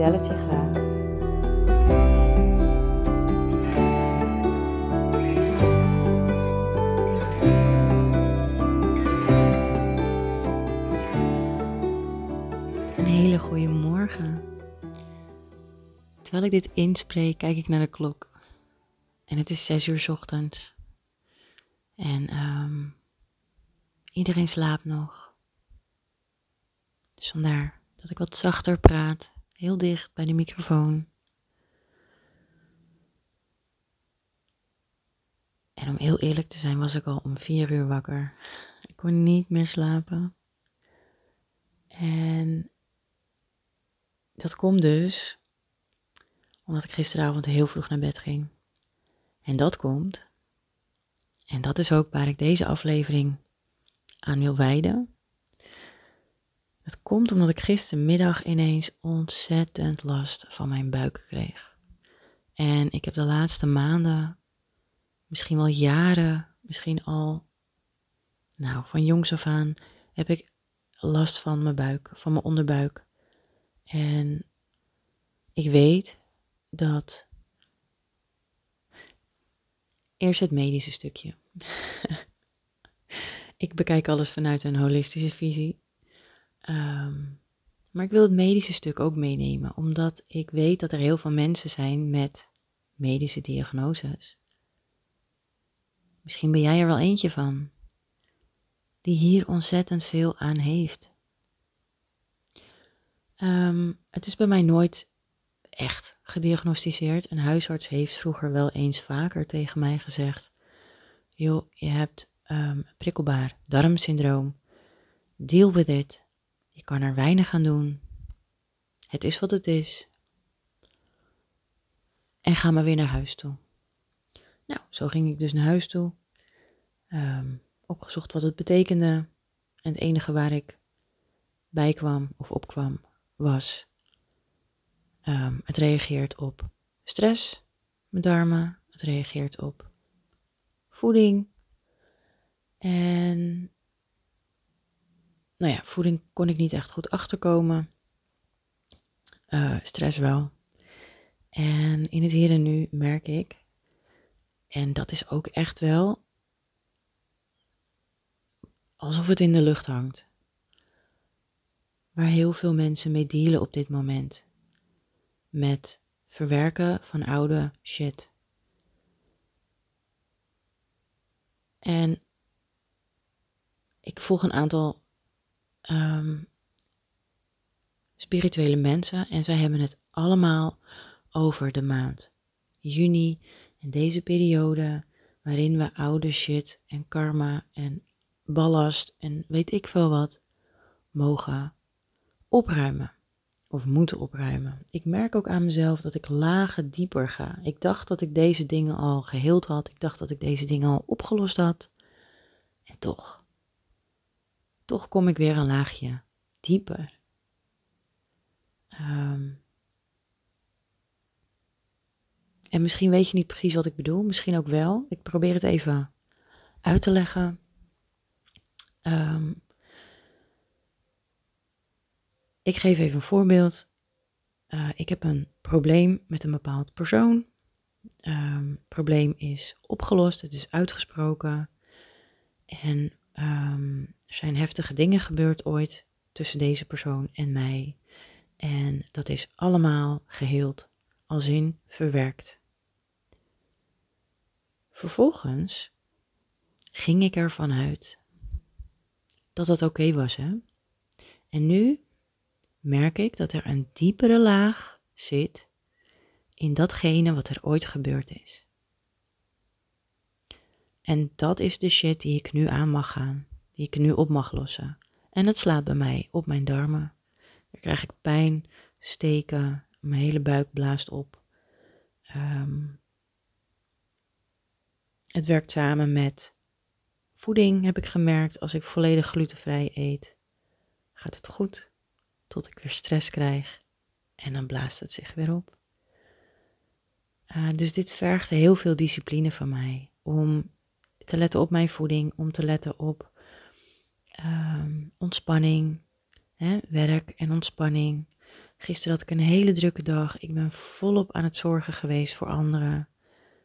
vertel graag. Een hele goede morgen. Terwijl ik dit inspreek, kijk ik naar de klok. En het is zes uur ochtends. En ehm, iedereen slaapt nog. Dus vandaar dat ik wat zachter praat, heel dicht bij de microfoon. En om heel eerlijk te zijn, was ik al om vier uur wakker. Ik kon niet meer slapen. En dat komt dus omdat ik gisteravond heel vroeg naar bed ging. En dat komt, en dat is ook waar ik deze aflevering aan wil wijden. Het komt omdat ik gistermiddag ineens ontzettend last van mijn buik kreeg. En ik heb de laatste maanden, misschien wel jaren, misschien al, nou, van jongs af aan, heb ik last van mijn buik, van mijn onderbuik. En ik weet dat. Eerst het medische stukje. ik bekijk alles vanuit een holistische visie. Ehm, maar ik wil het medische stuk ook meenemen, omdat ik weet dat er heel veel mensen zijn met medische diagnoses. Misschien ben jij er wel eentje van, die hier ontzettend veel aan heeft. Ehm, het is bij mij nooit echt gediagnosticeerd. Een huisarts heeft vroeger wel eens vaker tegen mij gezegd: Joh, je hebt um, prikkelbaar darmsyndroom. Deal with it. Je kan er weinig aan doen. Het is wat het is. En ga maar weer naar huis toe. Nou, zo ging ik dus naar huis toe. Um, opgezocht wat het betekende. En het enige waar ik bij kwam of opkwam was Um, het reageert op stress, mijn darmen. Het reageert op voeding. En nou ja, voeding kon ik niet echt goed achterkomen. Uh, stress wel. En in het hier en nu merk ik, en dat is ook echt wel alsof het in de lucht hangt. Waar heel veel mensen mee dealen op dit moment met verwerken van oude shit. En ik volg een aantal um, spirituele mensen en zij hebben het allemaal over de maand juni en deze periode waarin we oude shit en karma en ballast en weet ik veel wat mogen opruimen of moeten opruimen. Ik merk ook aan mezelf dat ik lagen dieper ga. Ik dacht dat ik deze dingen al geheeld had. Ik dacht dat ik deze dingen al opgelost had. En toch, toch kom ik weer een laagje dieper. Um, en misschien weet je niet precies wat ik bedoel, misschien ook wel. Ik probeer het even uit te leggen. Um, ik geef even een voorbeeld. Uh, ik heb een probleem met een bepaald persoon. Het probleem is opgelost, het is uitgesproken. En er zijn heftige dingen gebeurd ooit tussen deze persoon en mij. En dat is allemaal geheeld, als in verwerkt. Vervolgens ging ik ervan uit dat dat oké was, hè? En nu merk ik dat er een diepere laag zit in datgene wat er ooit gebeurd is. En dat is de shit die ik nu aan mag gaan, die ik nu op mag lossen. En het slaat bij mij op mijn darmen. Daar krijg ik pijn, steken, Mijn hele buik blaast op. Ehm, het werkt samen met voeding, heb ik gemerkt. Als ik volledig glutenvrij eet, gaat het goed. Tot ik weer stress krijg. En dan blaast het zich weer op. Uh, dus dit vergt heel veel discipline van mij. Om te letten op mijn voeding, om te letten op um, ontspanning, hè, werk en ontspanning. Gisteren had ik een hele drukke dag. Ik ben volop aan het zorgen geweest voor anderen.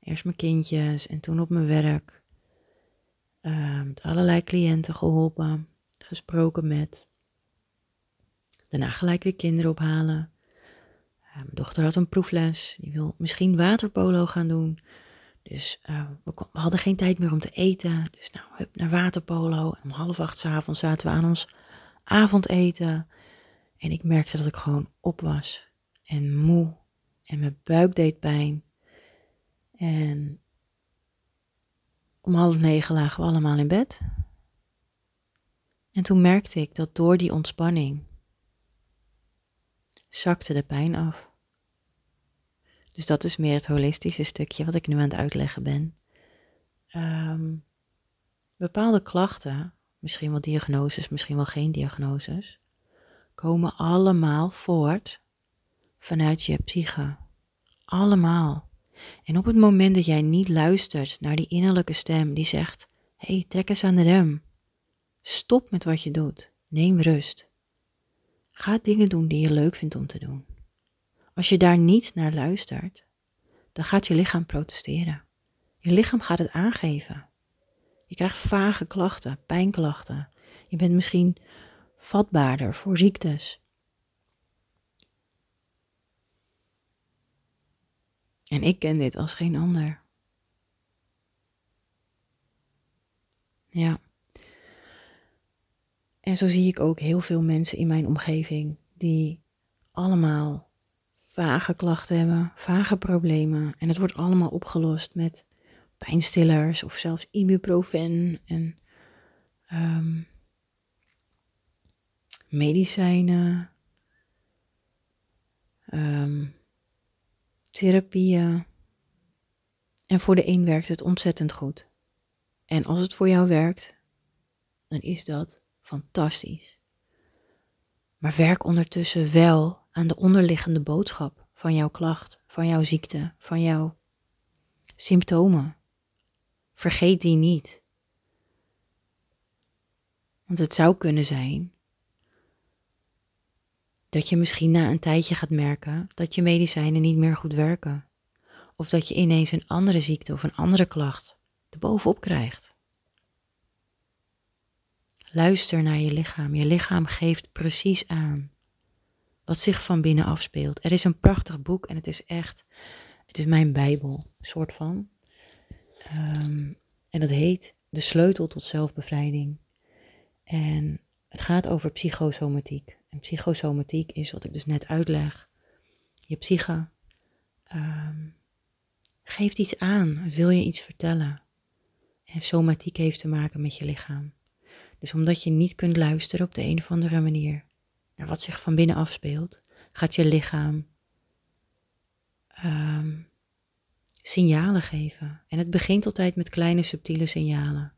Eerst mijn kindjes en toen op mijn werk. Um, allerlei cliënten geholpen, gesproken met. Daarna gelijk weer kinderen ophalen. Uh, mijn dochter had een proefles. Die wil misschien waterpolo gaan doen. Dus uh, we, we, hadden geen tijd meer om te eten. Dus nou, hup, naar waterpolo. En om half acht s avonds zaten we aan ons avondeten. En ik merkte dat ik gewoon op was. En moe. En mijn buik deed pijn. En om half negen lagen we allemaal in bed. En toen merkte ik dat door die ontspanning zakte de pijn af. Dus dat is meer het holistische stukje wat ik nu aan het uitleggen ben. Um, bepaalde klachten, misschien wel diagnoses, misschien wel geen diagnoses, komen allemaal voort vanuit je psyche. Allemaal. En op het moment dat jij niet luistert naar die innerlijke stem die zegt: Hé, hey, trek eens aan de rem. Stop met wat je doet. Neem rust. Ga dingen doen die je leuk vindt om te doen. Als je daar niet naar luistert, dan gaat je lichaam protesteren. Je lichaam gaat het aangeven. Je krijgt vage klachten, pijnklachten. Je bent misschien vatbaarder voor ziektes. En ik ken dit als geen ander. Ja. En zo zie ik ook heel veel mensen in mijn omgeving die allemaal vage klachten hebben, vage problemen. En het wordt allemaal opgelost met pijnstillers of zelfs ibuprofen en um, medicijnen, um, therapieën. En voor de een werkt het ontzettend goed. En als het voor jou werkt, dan is dat fantastisch. Maar werk ondertussen wel aan de onderliggende boodschap van jouw klacht, van jouw ziekte, van jouw symptomen. Vergeet die niet. Want het zou kunnen zijn dat je misschien na een tijdje gaat merken dat je medicijnen niet meer goed werken. Of dat je ineens een andere ziekte of een andere klacht erbovenop krijgt. Luister naar je lichaam. Je lichaam geeft precies aan wat zich van binnen afspeelt. Er is een prachtig boek en het is echt, het is mijn bijbel, soort van. Um, en dat heet De Sleutel tot Zelfbevrijding. En het gaat over psychosomatiek. En psychosomatiek is wat ik dus net uitleg. Je psyche um, geeft iets aan, wil je iets vertellen. En somatiek heeft te maken met je lichaam. Dus omdat je niet kunt luisteren op de een of andere manier wat zich van binnen afspeelt, gaat je lichaam um, signalen geven. En het begint altijd met kleine subtiele signalen.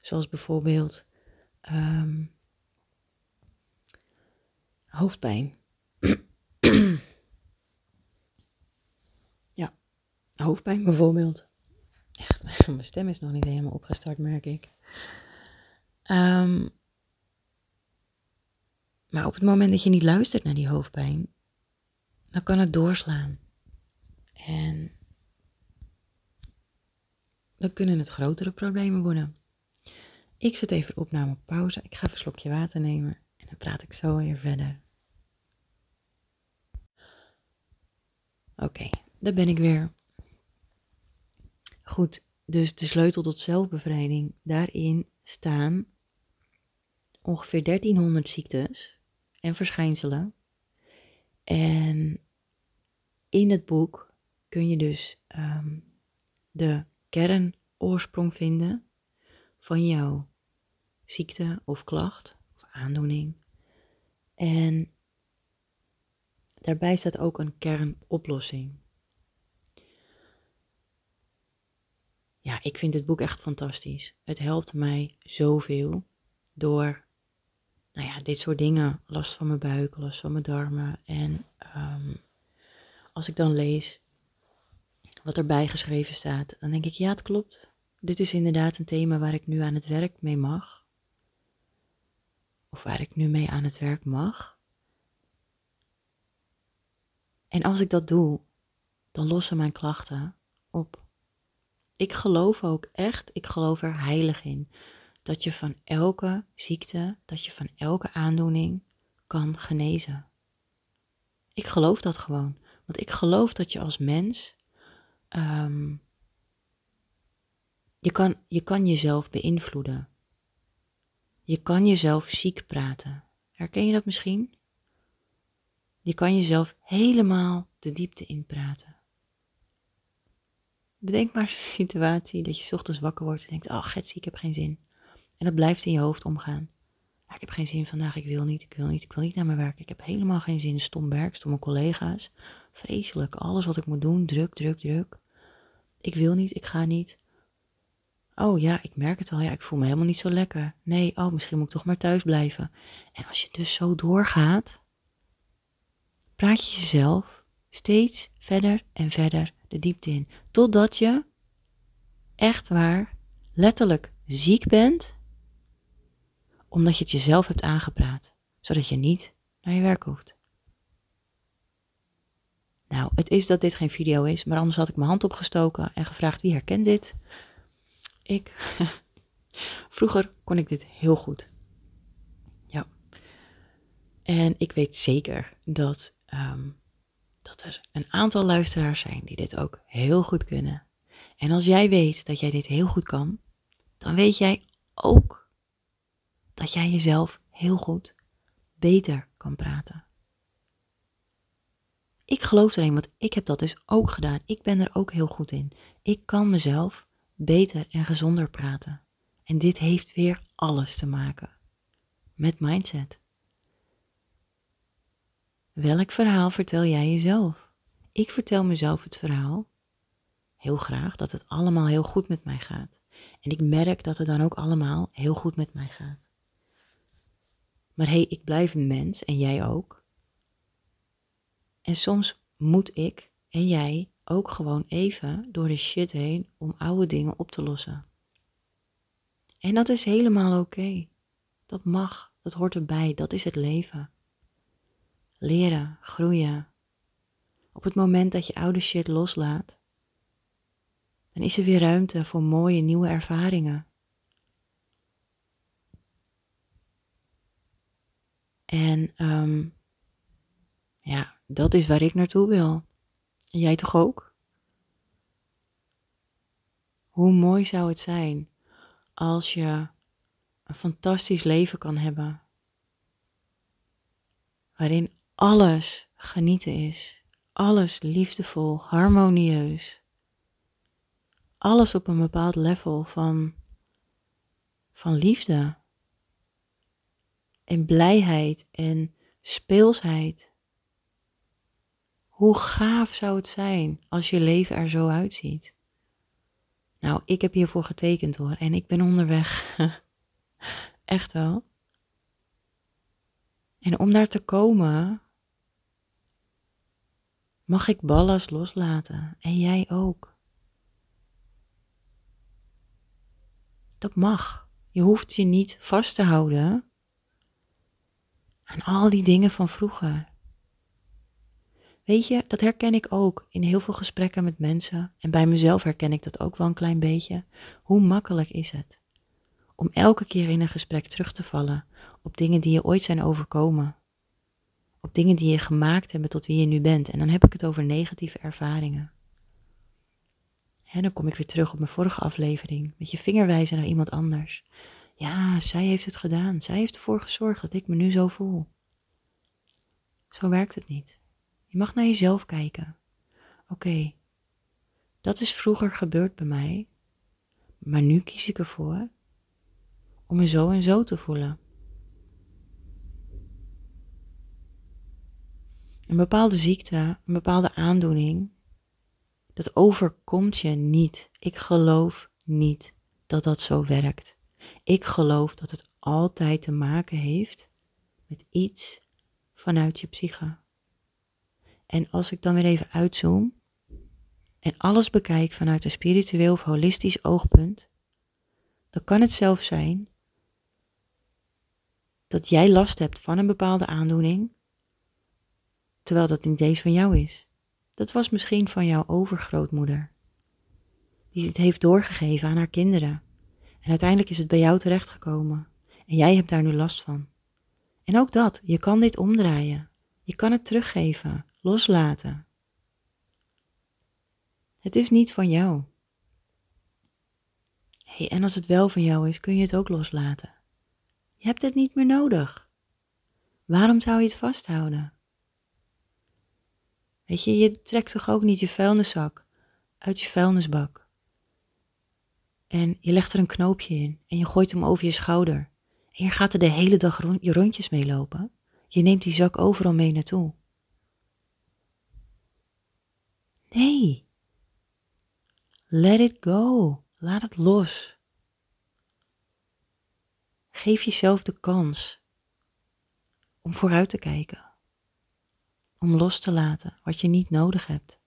Zoals bijvoorbeeld um, hoofdpijn. ja, hoofdpijn bijvoorbeeld. Echt, mijn stem is nog niet helemaal opgestart, merk ik. Um, maar op het moment dat je niet luistert naar die hoofdpijn, dan kan het doorslaan. En dan kunnen het grotere problemen worden. Ik zet even opname op pauze. Ik ga even een slokje water nemen en dan praat ik zo weer verder. Oké, daar ben ik weer. Goed, dus de sleutel tot zelfbevrijding. Daarin staan ongeveer 1300 ziektes en verschijnselen. En in het boek kun je dus um, de kernoorsprong vinden van jouw ziekte of klacht of aandoening. En daarbij staat ook een kernoplossing. Ja, ik vind dit boek echt fantastisch. Het helpt mij zoveel door, nou ja, dit soort dingen. Last van mijn buik, last van mijn darmen. En um, als ik dan lees wat erbij geschreven staat, dan denk ik, ja, het klopt. Dit is inderdaad een thema waar ik nu aan het werk mee mag. Of waar ik nu mee aan het werk mag. En als ik dat doe, dan lossen mijn klachten op. Ik geloof ook echt, ik geloof er heilig in, dat je van elke ziekte, dat je van elke aandoening kan genezen. Ik geloof dat gewoon. Want ik geloof dat je als mens. Um, je, kan, je kan jezelf beïnvloeden. Je kan jezelf ziek praten. Herken je dat misschien? Je kan jezelf helemaal de diepte inpraten. Bedenk maar een situatie dat je ochtends wakker wordt en denkt: Oh, Getsie, ik heb geen zin. En dat blijft in je hoofd omgaan. ik heb geen zin vandaag, ik wil niet, ik wil niet, ik wil niet naar mijn werk. Ik heb helemaal geen zin. Stom werk, stomme collega's. Vreselijk. Alles wat ik moet doen, druk, druk, druk. Ik wil niet, ik ga niet. Oh ja, ik merk het al. Ja, ik voel me helemaal niet zo lekker. Nee, oh, misschien moet ik toch maar thuis blijven. En als je dus zo doorgaat, praat je jezelf steeds verder en verder de diepte in. Totdat je echt waar letterlijk ziek bent, omdat je het jezelf hebt aangepraat, zodat je niet naar je werk hoeft. Nou, het is dat dit geen video is, maar anders had ik mijn hand opgestoken en gevraagd wie herkent dit. Ik. Vroeger kon ik dit heel goed. Ja. En ik weet zeker dat, um, dat er een aantal luisteraars zijn die dit ook heel goed kunnen. En als jij weet dat jij dit heel goed kan, dan weet jij ook dat jij jezelf heel goed beter kan praten. Ik geloof erin, want ik heb dat dus ook gedaan. Ik ben er ook heel goed in. Ik kan mezelf beter en gezonder praten. En dit heeft weer alles te maken met mindset. Welk verhaal vertel jij jezelf? Ik vertel mezelf het verhaal heel graag dat het allemaal heel goed met mij gaat. En ik merk dat het dan ook allemaal heel goed met mij gaat. Maar hé, hey, ik blijf een mens en jij ook. En soms moet ik en jij ook gewoon even door de shit heen om oude dingen op te lossen. En dat is helemaal oké. Dat mag, dat hoort erbij, dat is het leven. Leren, groeien. Op het moment dat je oude shit loslaat, dan is er weer ruimte voor mooie nieuwe ervaringen. En um, ja, dat is waar ik naartoe wil. Jij toch ook? Hoe mooi zou het zijn als je een fantastisch leven kan hebben, waarin alles genieten is, alles liefdevol, harmonieus, alles op een bepaald level van, van liefde en blijheid en speelsheid. Hoe gaaf zou het zijn als je leven er zo uitziet? Nou, ik heb hiervoor getekend hoor en ik ben onderweg. Echt wel. En om daar te komen, mag ik ballast loslaten en jij ook. Dat mag. Je hoeft je niet vast te houden aan al die dingen van vroeger. Weet je, dat herken ik ook in heel veel gesprekken met mensen. En bij mezelf herken ik dat ook wel een klein beetje. Hoe makkelijk is het om elke keer in een gesprek terug te vallen op dingen die je ooit zijn overkomen. Op dingen die je gemaakt hebben tot wie je nu bent. En dan heb ik het over negatieve ervaringen. En dan kom ik weer terug op mijn vorige aflevering. Met je vinger wijzen naar iemand anders. Ja, zij heeft het gedaan. Zij heeft ervoor gezorgd dat ik me nu zo voel. Zo werkt het niet. Je mag naar jezelf kijken. Oké, dat is vroeger gebeurd bij mij, maar nu kies ik ervoor om me zo en zo te voelen. een bepaalde ziekte, een bepaalde aandoening, dat overkomt je niet. Ik geloof niet dat dat zo werkt. Ik geloof dat het altijd te maken heeft met iets vanuit je psyche. En als ik dan weer even uitzoom en alles bekijk vanuit een spiritueel of holistisch oogpunt, dan kan het zelfs zijn dat jij last hebt van een bepaalde aandoening, terwijl dat niet eens van jou is. Dat was misschien van jouw overgrootmoeder, die het heeft doorgegeven aan haar kinderen. En uiteindelijk is het bij jou terechtgekomen. En jij hebt daar nu last van. En ook dat, je kan dit omdraaien. Je kan het teruggeven, loslaten. Het is niet van jou. Hey, en als het wel van jou is, kun je het ook loslaten. Je hebt het niet meer nodig. Waarom zou je het vasthouden? Weet je, je trekt toch ook niet je vuilniszak uit je vuilnisbak. En je legt er een knoopje in en je gooit hem over je schouder. En je gaat er de hele dag je rondjes mee lopen. Je neemt die zak overal mee naartoe. Nee. Let it go. Laat het los. Geef jezelf de kans om vooruit te kijken. Om los te laten wat je niet nodig hebt.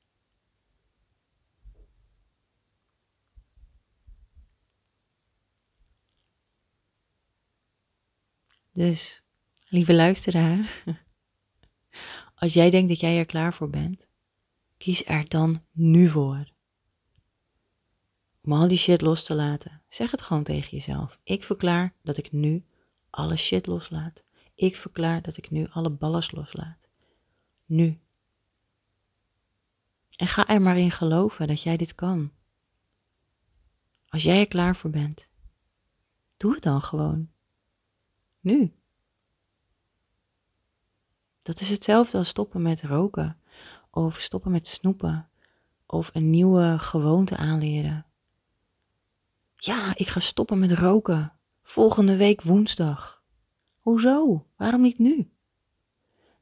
Dus, lieve luisteraar, als jij denkt dat jij er klaar voor bent, kies er dan nu voor. Om al die shit los te laten. Zeg het gewoon tegen jezelf. Ik verklaar dat ik nu alle shit loslaat. Ik verklaar dat ik nu alle ballast loslaat. Nu. En ga er maar in geloven dat jij dit kan. Als jij er klaar voor bent, doe het dan gewoon. Nu. Dat is hetzelfde als stoppen met roken of stoppen met snoepen of een nieuwe gewoonte aanleren. Ja, ik ga stoppen met roken. Volgende week woensdag. Hoezo? Waarom niet nu?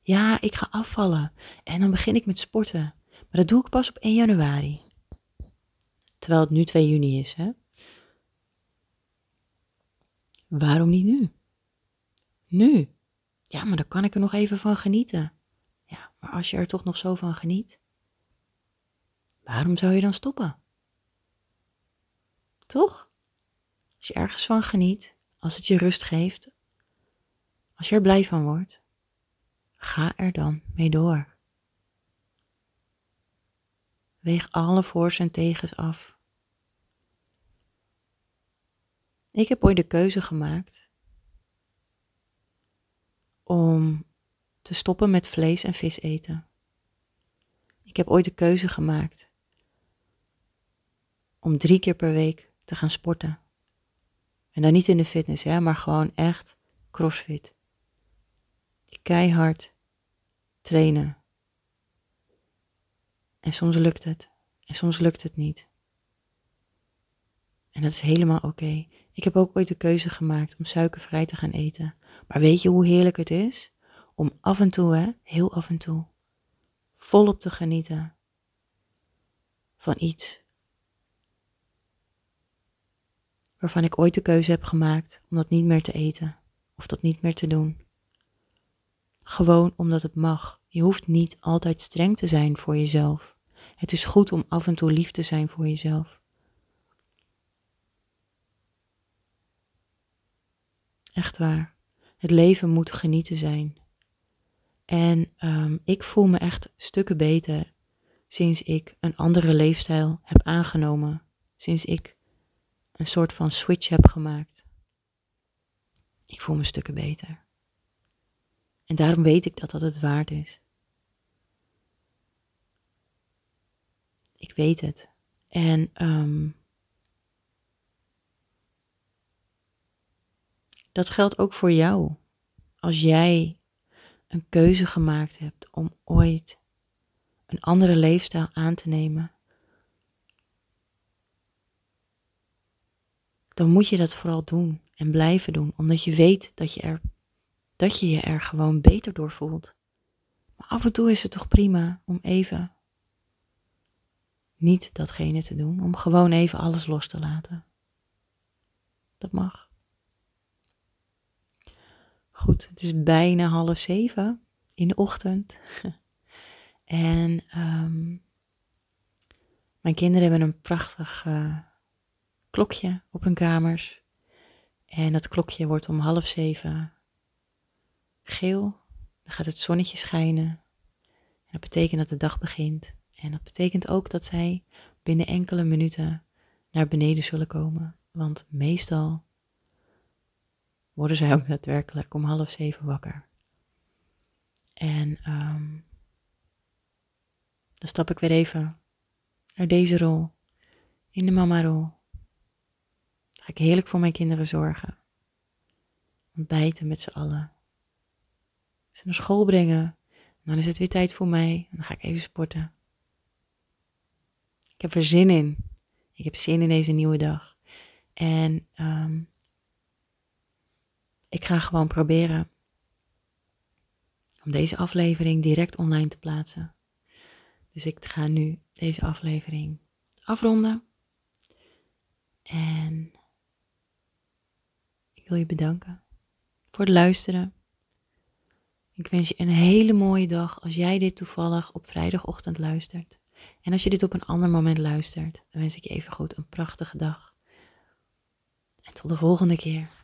Ja, ik ga afvallen en dan begin ik met sporten. Maar dat doe ik pas op 1 januari. Terwijl het nu 2 juni is, hè? Waarom niet nu? Nu. Ja, maar dan kan ik er nog even van genieten. Ja, maar als je er toch nog zo van geniet, waarom zou je dan stoppen? Toch? Als je ergens van geniet, als het je rust geeft, als je er blij van wordt, ga er dan mee door. Weeg alle voor's en tegens af. Ik heb ooit de keuze gemaakt om te stoppen met vlees en vis eten. Ik heb ooit de keuze gemaakt om drie keer per week te gaan sporten. En dan niet in de fitness, hè, maar gewoon echt crossfit. Keihard trainen. En soms lukt het. En soms lukt het niet. En dat is helemaal oké. Ik heb ook ooit de keuze gemaakt om suikervrij te gaan eten. Maar weet je hoe heerlijk het is? Om af en toe, hè, heel af en toe, volop te genieten van iets waarvan ik ooit de keuze heb gemaakt om dat niet meer te eten of dat niet meer te doen. Gewoon omdat het mag. Je hoeft niet altijd streng te zijn voor jezelf. Het is goed om af en toe lief te zijn voor jezelf. Echt waar. Het leven moet genieten zijn. En um, ik voel me echt stukken beter sinds ik een andere leefstijl heb aangenomen. Sinds ik een soort van switch heb gemaakt. Ik voel me stukken beter. En daarom weet ik dat dat het waard is. Ik weet het. En um, dat geldt ook voor jou. Als jij een keuze gemaakt hebt om ooit een andere leefstijl aan te nemen, dan moet je dat vooral doen en blijven doen, omdat je weet dat je, er, dat je je er gewoon beter door voelt. Maar af en toe is het toch prima om even niet datgene te doen, om gewoon even alles los te laten. Dat mag. Goed, het is bijna half zeven in de ochtend. en um, mijn kinderen hebben een prachtig uh, klokje op hun kamers. En dat klokje wordt om half zeven geel. Dan gaat het zonnetje schijnen. En dat betekent dat de dag begint. En dat betekent ook dat zij binnen enkele minuten naar beneden zullen komen. Want meestal worden zij ook daadwerkelijk om half zeven wakker. En um, dan stap ik weer even naar deze rol, in de mama-rol. Ga ik heerlijk voor mijn kinderen zorgen. Ontbijten met z'n allen. Ze naar school brengen. dan is het weer tijd voor mij. En dan ga ik even sporten. Ik heb er zin in. Ik heb zin in deze nieuwe dag. En um, ik ga gewoon proberen om deze aflevering direct online te plaatsen. Dus ik ga nu deze aflevering afronden. En ik wil je bedanken voor het luisteren. Ik wens je een hele mooie dag als jij dit toevallig op vrijdagochtend luistert. En als je dit op een ander moment luistert, dan wens ik je even goed een prachtige dag. En tot de volgende keer.